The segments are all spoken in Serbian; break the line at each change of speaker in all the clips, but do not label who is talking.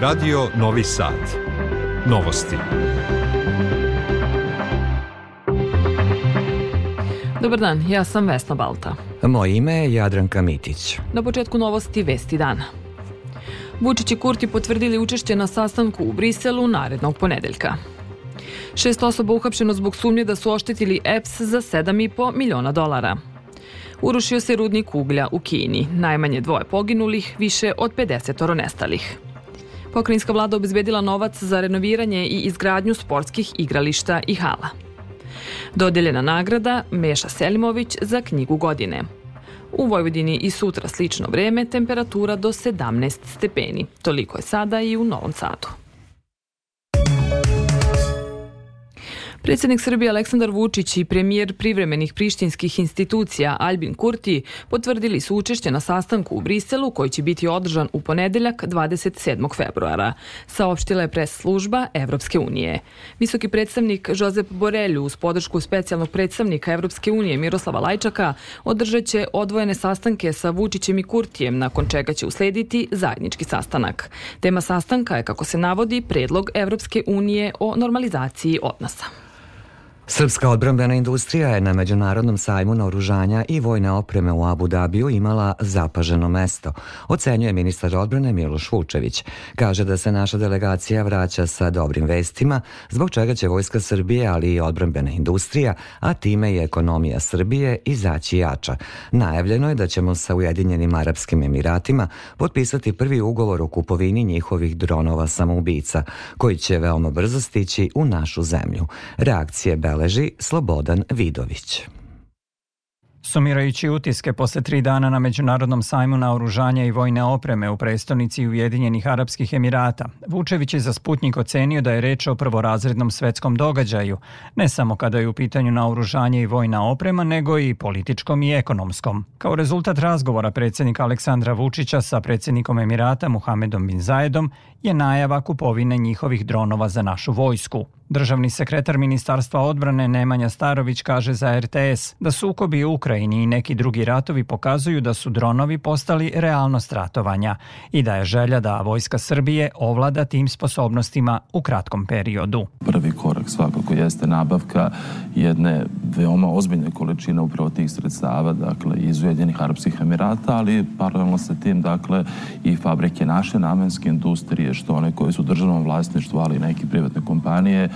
Radio Novi Sad. Novosti.
Dobar dan, ja sam Vesna Balta.
Moje ime je Jadranka Mitić.
Na početku novosti Vesti dana. Vučić i Kurti potvrdili učešće na sastanku u Briselu narednog ponedeljka. Šest osoba uhapšeno zbog sumnje da su oštetili EPS za 7,5 miliona dolara. Urušio se rudnik uglja u Kini. Najmanje dvoje poginulih, više od 50 nestalih. Pokrajinska vlada obezbedila novac za renoviranje i izgradnju sportskih igrališta i hala. Dodeljena nagrada Meša Selimović za knjigu godine. U Vojvodini i sutra slično vreme, temperatura do 17 stepeni. Toliko je sada i u Novom Sadu. Predsednik Srbije Aleksandar Vučić i premijer privremenih prištinskih institucija Albin Kurti potvrdili su učešće na sastanku u Briselu koji će biti održan u ponedeljak 27. februara, saopštila je pres služba Evropske unije. Visoki predstavnik Jozep Borelju uz podršku specijalnog predstavnika Evropske unije Miroslava Lajčaka održat će odvojene sastanke sa Vučićem i Kurtijem, nakon čega će uslediti zajednički sastanak. Tema sastanka je, kako se navodi, predlog Evropske unije o normalizaciji odnosa.
Srpska odbrambena industrija je na Međunarodnom sajmu naoružanja i vojne opreme u Abu Dabiju imala zapaženo mesto, ocenjuje ministar odbrane Miloš Vučević. Kaže da se naša delegacija vraća sa dobrim vestima, zbog čega će Vojska Srbije, ali i odbrambena industrija, a time i ekonomija Srbije, izaći jača. Najavljeno je da ćemo sa Ujedinjenim Arapskim Emiratima potpisati prvi ugovor o kupovini njihovih dronova samoubica, koji će veoma brzo stići u našu zemlju. Reakcije Bel beleži Slobodan Vidović.
Sumirajući utiske posle tri dana na Međunarodnom sajmu na oružanja i vojne opreme u prestonici Ujedinjenih Arapskih Emirata, Vučević je za Sputnik ocenio da je reč o prvorazrednom svetskom događaju, ne samo kada je u pitanju na oružanje i vojna oprema, nego i političkom i ekonomskom. Kao rezultat razgovora predsednika Aleksandra Vučića sa predsednikom Emirata Muhamedom bin Zayedom je najava kupovine njihovih dronova za našu vojsku. Državni sekretar Ministarstva odbrane Nemanja Starović kaže za RTS da sukobi u Ukrajini i neki drugi ratovi pokazuju da su dronovi postali realnost ratovanja i da je želja da Vojska Srbije ovlada tim sposobnostima u kratkom periodu.
Prvi korak svakako jeste nabavka jedne veoma ozbiljne količine upravo tih sredstava, dakle iz Ujedinjenih Arabskih Emirata, ali paralelno sa tim, dakle i fabrike naše namenske industrije, što one koje su državnom vlasništvu, ali i neke privatne kompanije,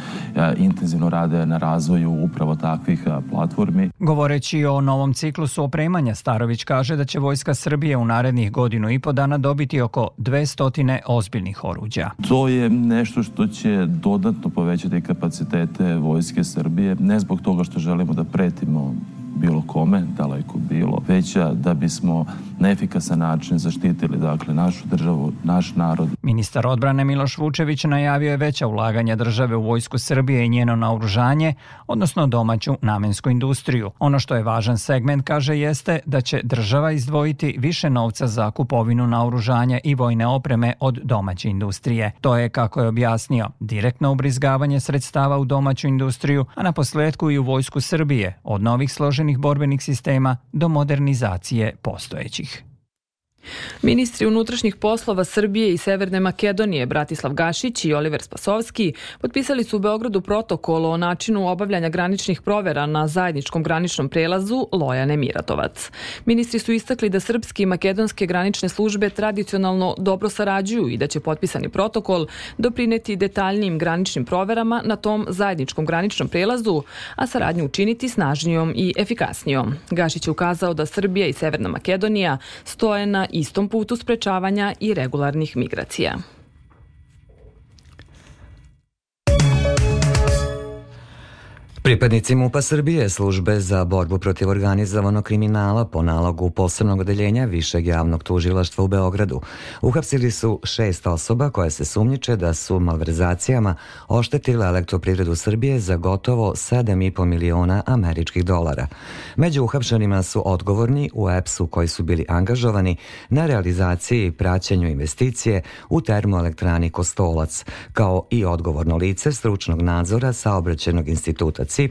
intenzivno rade na razvoju upravo takvih platformi.
Govoreći o novom ciklusu opremanja, Starović kaže da će Vojska Srbije u narednih godinu i po dana dobiti oko 200 ozbiljnih oruđa.
To je nešto što će dodatno povećati kapacitete Vojske Srbije, ne zbog toga što želimo da pretimo bilo kome, daleko bilo, već da bismo na efikasan način zaštitili dakle našu državu, naš narod.
Ministar odbrane Miloš Vučević najavio je veća ulaganja države u vojsku Srbije i njeno naoružanje, odnosno domaću namensku industriju. Ono što je važan segment, kaže, jeste da će država izdvojiti više novca za kupovinu naoružanja i vojne opreme od domaće industrije. To je, kako je objasnio, direktno ubrizgavanje sredstava u domaću industriju, a na posledku i u vojsku Srbije, od novih složenih borbenih sistema do modernizacije postojećih.
Ministri unutrašnjih poslova Srbije i Severne Makedonije Bratislav Gašić i Oliver Spasovski potpisali su u Beogradu protokol o načinu obavljanja graničnih provera na zajedničkom graničnom prelazu Lojane Miratovac. Ministri su istakli da srpski i makedonske granične službe tradicionalno dobro sarađuju i da će potpisani protokol doprineti detaljnijim graničnim proverama na tom zajedničkom graničnom prelazu, a saradnju učiniti snažnijom i efikasnijom. Gašić je ukazao da Srbija i Severna Makedonija stoje na istom putu sprečavanja i regularnih migracija.
Pripadnici MUPA Srbije službe za borbu protiv organizovanog kriminala po nalogu posebnog odeljenja Višeg javnog tužilaštva u Beogradu uhapsili su šest osoba koje se sumnjiče da su malverzacijama oštetile elektroprivredu Srbije za gotovo 7,5 miliona američkih dolara. Među uhapšenima su odgovorni u EPS-u koji su bili angažovani na realizaciji i praćenju investicije u termoelektrani Kostolac, kao i odgovorno lice stručnog nadzora saobraćenog instituta CIP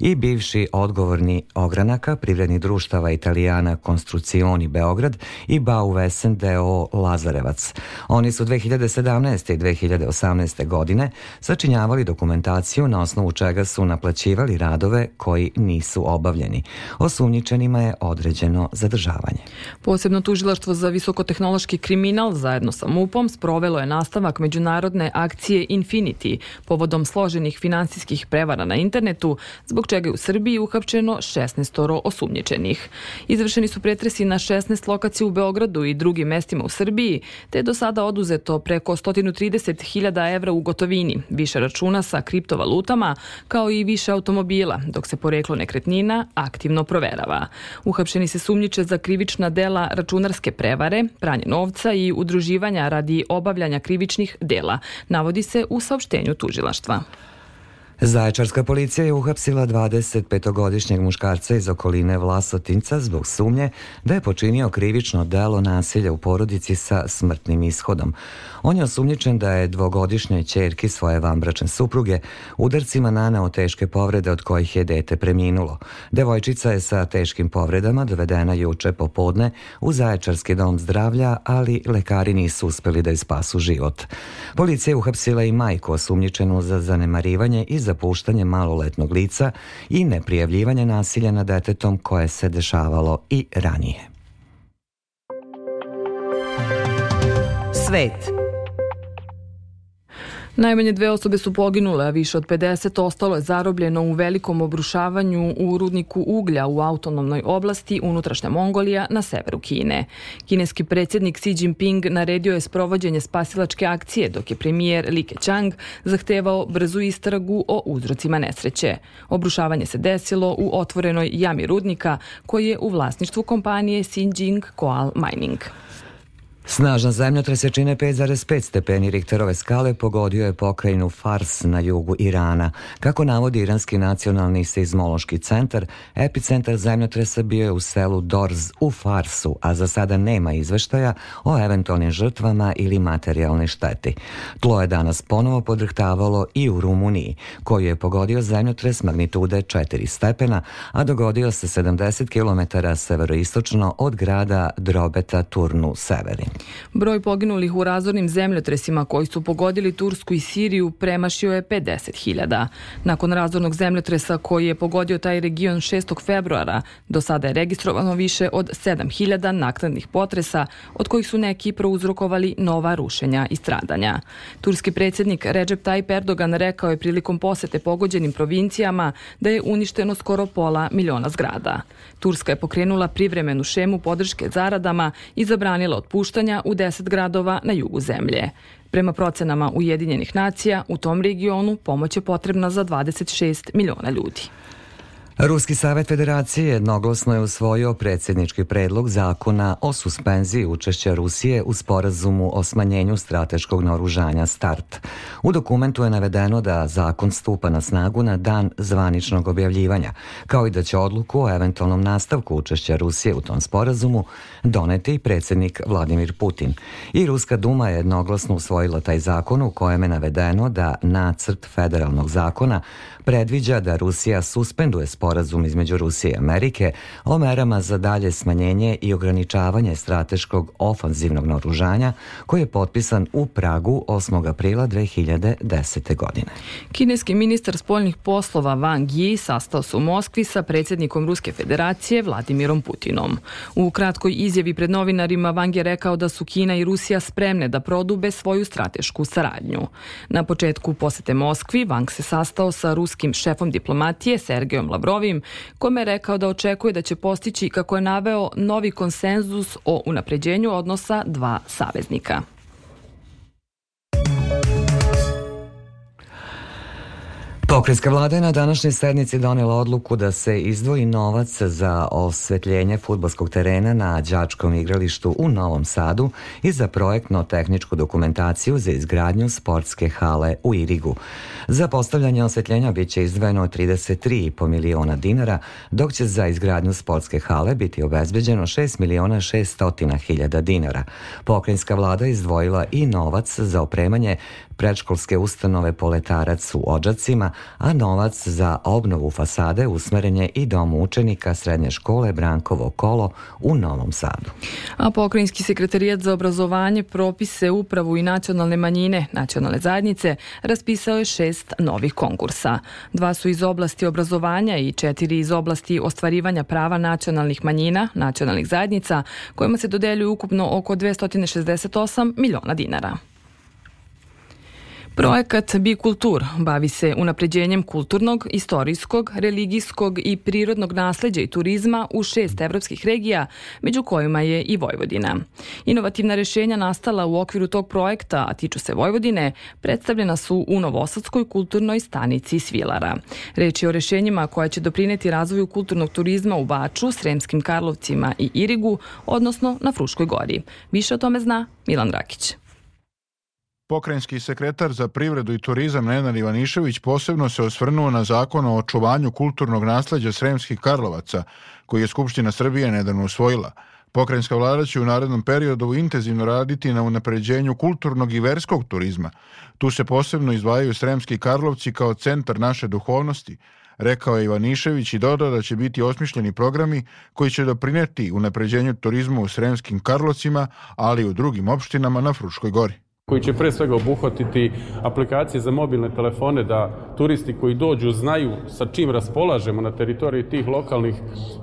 i bivši odgovorni ogranaka privrednih društava Italijana Konstrucioni Beograd i Bau Vesen DO Lazarevac. Oni su 2017. i 2018. godine sačinjavali dokumentaciju na osnovu čega su naplaćivali radove koji nisu obavljeni. Osumnjičenima je određeno zadržavanje.
Posebno tužilaštvo za visokotehnološki kriminal zajedno sa MUP-om sprovelo je nastavak međunarodne akcije Infinity povodom složenih finansijskih prevara na internetu, zbog čega je u Srbiji uhapčeno 16 osumnjičenih. Izvršeni su pretresi na 16 lokacija u Beogradu i drugim mestima u Srbiji, te je do sada oduzeto preko 130.000 evra u gotovini, više računa sa kriptovalutama, kao i više automobila, dok se poreklo nekretnina aktivno proverava. Uhapšeni se sumnjiče za krivična dela računarske prevare, pranje novca i udruživanja radi obavljanja krivičnih dela, navodi se u saopštenju tužilaštva.
Zaječarska policija je uhapsila 25-godišnjeg muškarca iz okoline Vlasotinca zbog sumnje da je počinio krivično delo nasilja u porodici sa smrtnim ishodom. On je osumnjičen da je dvogodišnjoj čerki svoje vanbračne supruge udarcima naneo teške povrede od kojih je dete preminulo. Devojčica je sa teškim povredama dovedena juče popodne u Zaječarski dom zdravlja, ali lekari nisu uspeli da je spasu život. Policija je uhapsila i majku osumnjičenu za zanemarivanje i zapuštanje maloletnog lica i neprijavljivanje nasilja nad detetom koje se dešavalo i ranije.
Svet Najmanje dve osobe su poginule, a više od 50 ostalo je zarobljeno u velikom obrušavanju u rudniku uglja u autonomnoj oblasti unutrašnja Mongolija na severu Kine. Kineski predsjednik Xi Jinping naredio je sprovođenje spasilačke akcije, dok je premijer Li Keqiang zahtevao brzu istragu o uzrocima nesreće. Obrušavanje se desilo u otvorenoj jami rudnika koji je u vlasništvu kompanije Xinjiang Coal Mining.
Snažan zemljotres jačine 5,5 stepeni Richterove skale pogodio je pokrajinu Fars na jugu Irana. Kako navodi Iranski nacionalni seizmološki centar, epicentar zemljotresa bio je u selu Dorz u Farsu, a za sada nema izveštaja o eventualnim žrtvama ili materijalnoj šteti. Tlo je danas ponovo podrhtavalo i u Rumuniji, koju je pogodio zemljotres magnitude 4 stepena, a dogodio se 70 km severoistočno od grada Drobeta Turnu Severin.
Broj poginulih u razornim zemljotresima koji su pogodili Tursku i Siriju premašio je 50.000. Nakon razornog zemljotresa koji je pogodio taj region 6. februara, do sada je registrovano više od 7.000 naknadnih potresa, od kojih su neki prouzrokovali nova rušenja i stradanja. Turski predsjednik Recep Tayyip Erdogan rekao je prilikom posete pogođenim provincijama da je uništeno skoro pola miliona zgrada. Turska je pokrenula privremenu šemu podrške zaradama i zabranila otpuštanje puštanja u 10 gradova na jugu zemlje. Prema procenama Ujedinjenih nacija, u tom regionu pomoć je potrebna za 26 miliona ljudi.
Ruski savet federacije jednoglasno je usvojio predsjednički predlog zakona o suspenziji učešća Rusije u sporazumu o smanjenju strateškog naoružanja START. U dokumentu je navedeno da zakon stupa na snagu na dan zvaničnog objavljivanja, kao i da će odluku o eventualnom nastavku učešća Rusije u tom sporazumu doneti predsjednik Vladimir Putin. I Ruska duma je jednoglasno usvojila taj zakon u kojem je navedeno da nacrt federalnog zakona predviđa da Rusija suspenduje sporazum između Rusije i Amerike o merama za dalje smanjenje i ograničavanje strateškog ofanzivnog naoružanja koji je potpisan u Pragu 8. aprila 2010. godine.
Kineski ministar spoljnih poslova Wang Yi sastao se u Moskvi sa predsjednikom Ruske federacije Vladimirom Putinom. U kratkoj izjavi pred novinarima Wang je rekao da su Kina i Rusija spremne da prodube svoju stratešku saradnju. Na početku posete Moskvi Wang se sastao sa ruskim šefom diplomatije Sergejom Lavrovim, kome je rekao da očekuje da će postići, kako je naveo, novi konsenzus o unapređenju odnosa dva saveznika.
Pokrenjska vlada je na današnjoj sednici donela odluku da se izdvoji novac za osvetljenje futbolskog terena na đačkom igralištu u Novom Sadu i za projektno-tehničku dokumentaciju za izgradnju sportske hale u Irigu. Za postavljanje osvetljenja biće izdvojeno 33,5 miliona dinara, dok će za izgradnju sportske hale biti obezbeđeno 6 miliona 600 hiljada dinara. Pokrenjska vlada izdvojila i novac za opremanje predškolske ustanove Poletarac u Ođacima, a novac za obnovu fasade usmeren je i dom učenika srednje škole Brankovo kolo u Novom Sadu.
A pokrajinski sekretarijat za obrazovanje, propise, upravu i nacionalne manjine, nacionalne zajednice, raspisao je šest novih konkursa. Dva su iz oblasti obrazovanja i četiri iz oblasti ostvarivanja prava nacionalnih manjina, nacionalnih zajednica, kojima se dodeljuju ukupno oko 268 miliona dinara. Projekat Bikultur bavi se unapređenjem kulturnog, istorijskog, religijskog i prirodnog nasleđa i turizma u šest evropskih regija, među kojima je i Vojvodina. Inovativna rešenja nastala u okviru tog projekta, a tiču se Vojvodine, predstavljena su u Novosadskoj kulturnoj stanici Svilara. Reč je o rešenjima koja će doprineti razvoju kulturnog turizma u Baču, Sremskim Karlovcima i Irigu, odnosno na Fruškoj gori. Više o tome zna Milan Rakić.
Pokrajinski sekretar za privredu i turizam Nenad Ivanišević posebno se osvrnuo na zakon o očuvanju kulturnog nasleđa Sremskih Karlovaca, koji je Skupština Srbije nedavno usvojila. Pokrajinska vlada će u narednom periodu intenzivno raditi na unapređenju kulturnog i verskog turizma. Tu se posebno izdvajaju Sremski Karlovci kao centar naše duhovnosti, rekao je Ivanišević i dodao da će biti osmišljeni programi koji će doprineti unapređenju turizma u Sremskim Karlovcima, ali i u drugim opštinama na Fruškoj gori
koji će pre svega obuhvatiti aplikacije za mobilne telefone da turisti koji dođu znaju sa čim raspolažemo na teritoriji tih lokalnih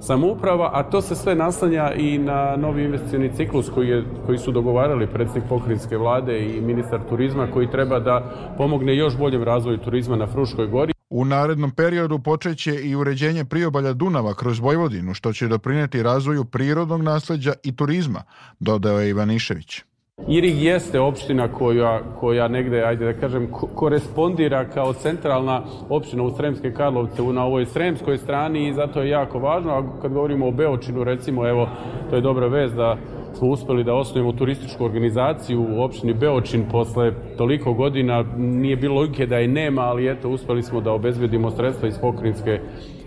samouprava, a to se sve naslanja i na novi investicioni ciklus koji, je, koji su dogovarali predsjednik pokrinjske vlade i ministar turizma koji treba da pomogne još boljem razvoju turizma na Fruškoj gori.
U narednom periodu počeće i uređenje priobalja Dunava kroz Vojvodinu, što će doprineti razvoju prirodnog nasleđa i turizma, dodao je Ivanišević.
Irig jeste opština koja, koja negde, ajde da kažem, korespondira kao centralna opština u Sremske Karlovce na ovoj sremskoj strani i zato je jako važno, a kad govorimo o Beočinu, recimo, evo, to je dobra vez da smo uspeli da osnovimo turističku organizaciju u opštini Beočin posle toliko godina, nije bilo logike da je nema, ali eto, uspeli smo da obezbedimo sredstva iz pokrinjske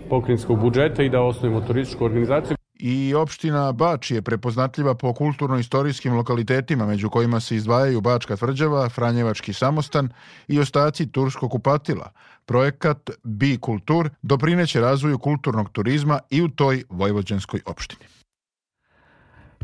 pokrinjskog budžeta i da osnovimo turističku organizaciju
i opština Bač je prepoznatljiva po kulturno-istorijskim lokalitetima, među kojima se izdvajaju Bačka tvrđava, Franjevački samostan i ostaci Turskog kupatila. Projekat Bi Kultur doprineće razvoju kulturnog turizma i u toj vojvođanskoj opštini.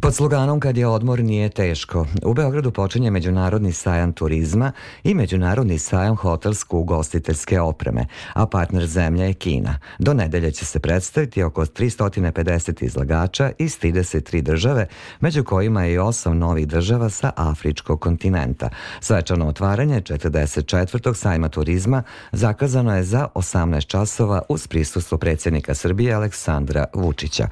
Pod sloganom Kad je odmor nije teško, u Beogradu počinje Međunarodni sajam turizma i Međunarodni sajam hotelsko-ugostiteljske opreme, a partner zemlja je Kina. Do nedelje će se predstaviti oko 350 izlagača iz 33 države, među kojima je i osam novih država sa Afričkog kontinenta. Svečano otvaranje 44. sajma turizma zakazano je za 18 časova uz prisustvo predsjednika Srbije Aleksandra Vučića.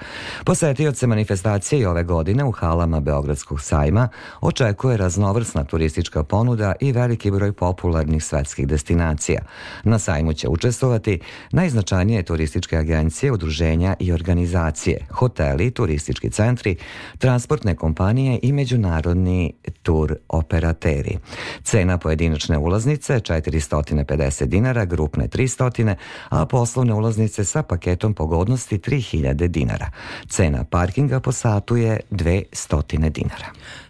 Posetioce manifestacije i ove godine godine u halama Beogradskog sajma očekuje raznovrsna turistička ponuda i veliki broj popularnih svetskih destinacija. Na sajmu će učestvovati najznačajnije turističke agencije, udruženja i organizacije, hoteli, turistički centri, transportne kompanije i međunarodni tur operateri. Cena pojedinačne ulaznice 450 dinara, grupne 300, a poslovne ulaznice sa paketom pogodnosti 3000 dinara. Cena parkinga po satu je 200 dinara.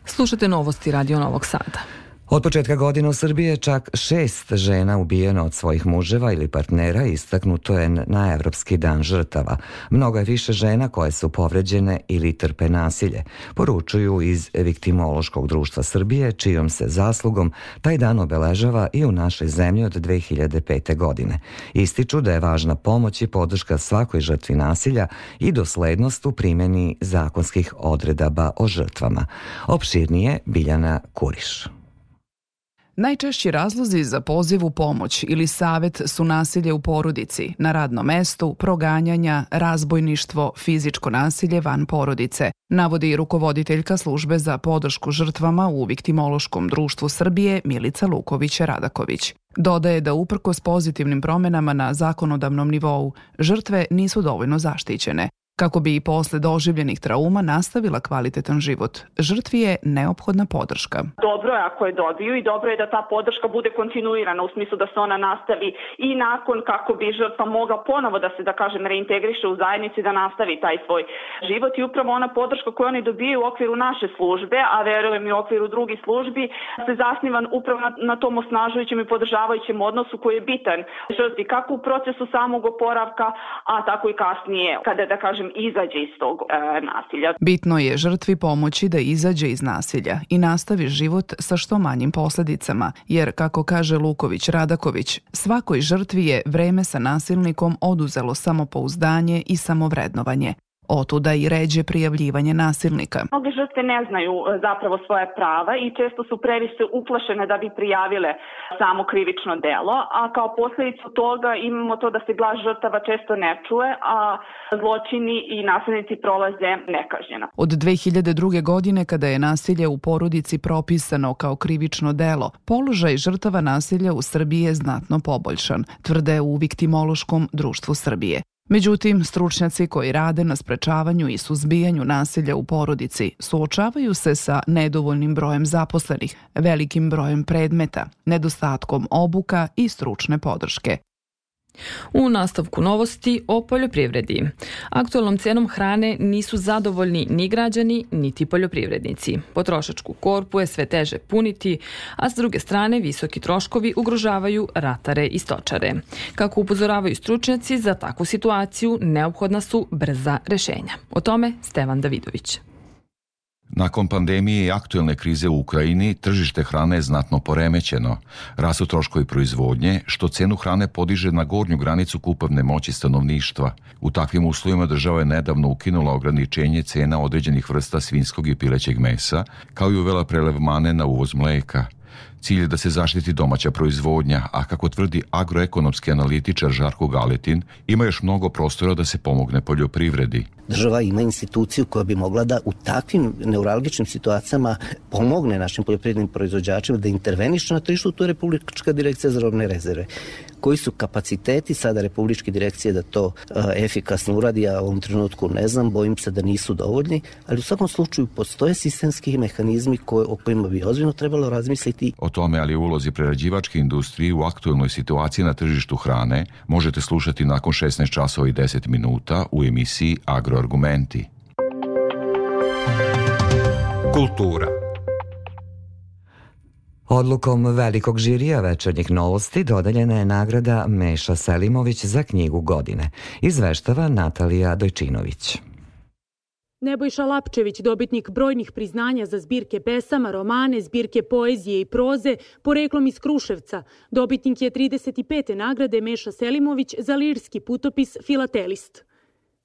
Slušate novosti Radio Novog Sada.
Od početka godine u Srbiji je čak šest žena ubijeno od svojih muževa ili partnera istaknuto je na Evropski dan žrtava. Mnogo je više žena koje su povređene ili trpe nasilje, poručuju iz Viktimološkog društva Srbije, čijom se zaslugom taj dan obeležava i u našoj zemlji od 2005. godine. Ističu da je važna pomoć i podrška svakoj žrtvi nasilja i doslednost u primjeni zakonskih odredaba o žrtvama. Opširnije Biljana Kuriš.
Najčešći razlozi za poziv u pomoć ili savet su nasilje u porodici, na radnom mestu, proganjanja, razbojništvo, fizičko nasilje van porodice, navodi rukovoditeljka službe za podršku žrtvama u Viktimološkom društvu Srbije Milica Luković-Radaković. Dodaje da uprko s pozitivnim promenama na zakonodavnom nivou, žrtve nisu dovoljno zaštićene. Kako bi i posle doživljenih trauma nastavila kvalitetan život, žrtvi je neophodna podrška.
Dobro je ako je dobiju i dobro je da ta podrška bude kontinuirana u smislu da se ona nastavi i nakon kako bi žrtva mogla ponovo da se, da kažem, reintegriše u zajednici da nastavi taj svoj život i upravo ona podrška koju oni dobiju u okviru naše službe, a verujem i u okviru drugih službi, se zasnivan upravo na, tom osnažujućem i podržavajućem odnosu koji je bitan žrtvi kako u procesu samog oporavka, a tako i kasnije kada, da kažem, izađe iz tog e, nasilja.
Bitno je žrtvi pomoći da izađe iz nasilja i nastavi život sa što manjim posledicama, jer, kako kaže Luković Radaković, svakoj žrtvi je vreme sa nasilnikom oduzelo samopouzdanje i samovrednovanje. Otuda i ređe prijavljivanje nasilnika.
Mnogi žrtve ne znaju e, zapravo svoje prava i često su previše uplašene da bi prijavile samo krivično delo, a kao posledicu toga imamo to da se glas žrtava često ne čuje, a zločini i nasilnici prolaze nekažnjeno.
Od 2002. godine kada je nasilje u porodici propisano kao krivično delo, položaj žrtava nasilja u Srbiji je znatno poboljšan, tvrde u Viktimološkom društvu Srbije. Međutim, stručnjaci koji rade na sprečavanju i suzbijanju nasilja u porodici suočavaju se sa nedovoljnim brojem zaposlenih, velikim brojem predmeta, nedostatkom obuka i stručne podrške.
U nastavku novosti o poljoprivredi. Aktualnom cenom hrane nisu zadovoljni ni građani, niti poljoprivrednici. Potrošačku korpu je sve teže puniti, a s druge strane visoki troškovi ugrožavaju ratare i stočare. Kako upozoravaju stručnjaci, za takvu situaciju neophodna su brza rešenja. O tome Stevan Davidović.
Nakon pandemije i aktuelne krize u Ukrajini, tržište hrane je znatno poremećeno. Rasu troškovi proizvodnje, što cenu hrane podiže na gornju granicu kupovne moći stanovništva. U takvim uslovima država je nedavno ukinula ograničenje cena određenih vrsta svinskog i pilećeg mesa, kao i uvela prelevmane na uvoz mleka – Cilj je da se zaštiti domaća proizvodnja, a kako tvrdi agroekonomski analitičar Žarko Galetin, ima još mnogo prostora da se pomogne poljoprivredi.
Država ima instituciju koja bi mogla da u takvim neuralgičnim situacijama pomogne našim poljoprivrednim proizvođačima da intervenišu na tržištu, to je Republička direkcija za robne rezerve koji su kapaciteti sada Republičke direkcije da to uh, efikasno uradi, ja u ovom trenutku ne znam, bojim se da nisu dovoljni, ali u svakom slučaju postoje sistemski mehanizmi koje, o kojima bi ozbiljno trebalo razmisliti.
O tome, ali ulozi prerađivačke industrije u aktuelnoj situaciji na tržištu hrane možete slušati nakon 16 časova i 10 minuta u emisiji Agroargumenti.
Kultura
Odlukom velikog žirija večernjih novosti dodeljena je nagrada Meša Selimović za knjigu godine. Izveštava Natalija Dojčinović.
Nebojša Lapčević, dobitnik brojnih priznanja za zbirke pesama, romane, zbirke poezije i proze, poreklom iz Kruševca. Dobitnik je 35. nagrade Meša Selimović za lirski putopis Filatelist.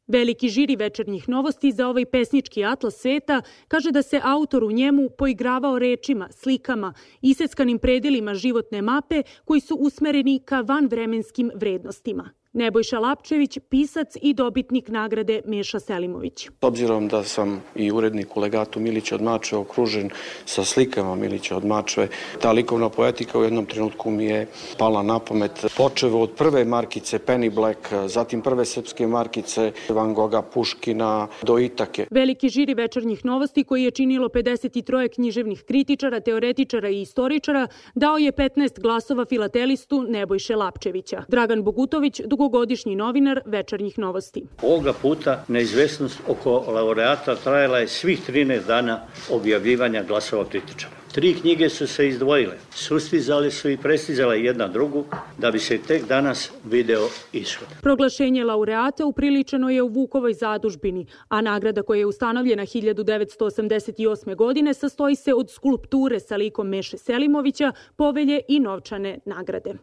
Veliki žiri večernjih novosti za ovaj pesnički atlas sveta kaže da se autor u njemu poigravao rečima, slikama, iseckanim predelima životne mape koji su usmereni ka vanvremenskim vrednostima. Nebojša Lapčević, pisac i dobitnik nagrade Meša Selimović.
S obzirom da sam i urednik u legatu Milića od Mačve okružen sa slikama Milića od Mačve, ta likovna poetika u jednom trenutku mi je pala na pamet. Počevo od prve markice Penny Black, zatim prve srpske markice Van Gogha, Puškina do Itake.
Veliki žiri večernjih novosti koji je činilo 53 književnih kritičara, teoretičara i istoričara dao je 15 glasova filatelistu Nebojše Lapčevića. Dragan Bogutović, dugo dugogodišnji novinar večernjih novosti.
Ovoga puta neizvesnost oko laureata trajala je svih 13 dana objavljivanja glasova kritičara. Tri knjige su se izdvojile, sustizale su i prestizale jedna drugu, da bi se tek danas video ishod.
Proglašenje laureata upriličeno je u Vukovoj zadužbini, a nagrada koja je ustanovljena 1988. godine sastoji se od skulpture sa likom Meše Selimovića, povelje i novčane nagrade.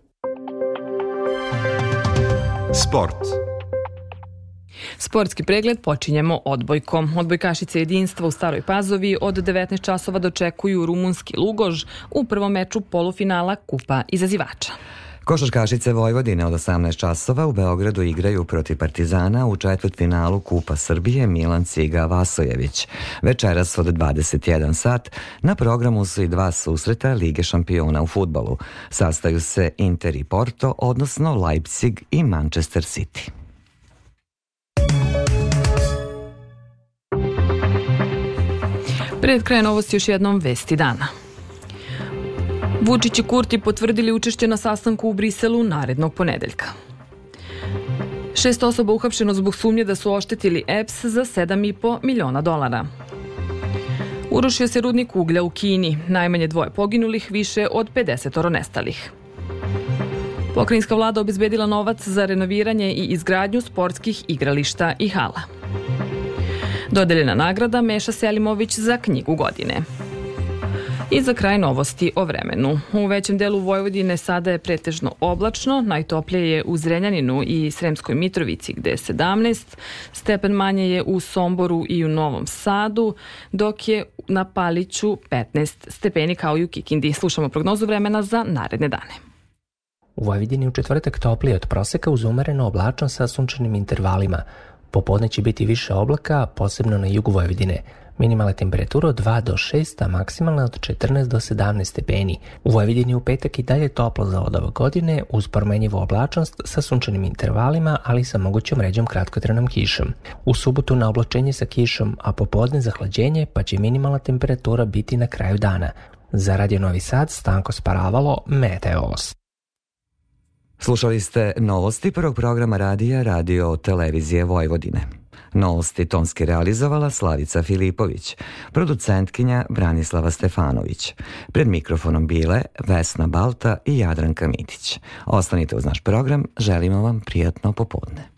Sport.
Sportski pregled počinjemo odbojkom. Odbojkašice jedinstva u Staroj Pazovi od 19 časova dočekuju rumunski Lugož u prvom meču polufinala Kupa izazivača.
Košarkašice Vojvodine od 18 časova u Beogradu igraju protiv Partizana u četvrtfinalu Kupa Srbije Milan Ciga Vasojević. Večeras od 21 sat na programu su i dva susreta Lige šampiona u futbalu. Sastaju se Inter i Porto, odnosno Leipzig i Manchester City.
Pred kraj novosti još jednom vesti dana. Vučić i Kurti potvrdili učešće na sastanku u Briselu narednog ponedeljka. Šest osoba uhapšeno zbog sumnje da su oštetili EPS za 7,5 miliona dolara. Urušio se rudnik uglja u Kini, najmanje dvoje poginulih, više od 50 nestalih. Pokrajinska vlada obezbedila novac za renoviranje i izgradnju sportskih igrališta i hala. Dodeljena nagrada Meša Selimović za knjigu godine. I za kraj novosti o vremenu. U većem delu Vojvodine sada je pretežno oblačno, najtoplije je u Zrenjaninu i Sremskoj Mitrovici gde je 17, stepen manje je u Somboru i u Novom Sadu, dok je na Paliću 15 stepeni kao i u Kikindi. Slušamo prognozu vremena za naredne dane.
U Vojvodini u četvrtak toplije od proseka uz umereno oblačno sa sunčanim intervalima. Popodne će biti više oblaka, posebno na jugu Vojvodine. Minimalna temperatura od 2 do 6, a maksimalna od 14 do 17 stepeni. U Vojvodini u petak i dalje toplo za od ove godine, uz promenjivu oblačnost sa sunčanim intervalima, ali sa mogućom ređom kratkotrenom kišom. U subotu na oblačenje sa kišom, a popodne zahlađenje, pa će minimalna temperatura biti na kraju dana. Za Radio Novi Sad, Stanko Sparavalo, Meteos.
Slušali ste novosti prvog programa radija Radio Televizije Vojvodine. Novosti tonski realizovala Slavica Filipović, producentkinja Branislava Stefanović. Pred mikrofonom bile Vesna Balta i Jadranka Mitić. Ostanite uz naš program, želimo vam prijatno popodne.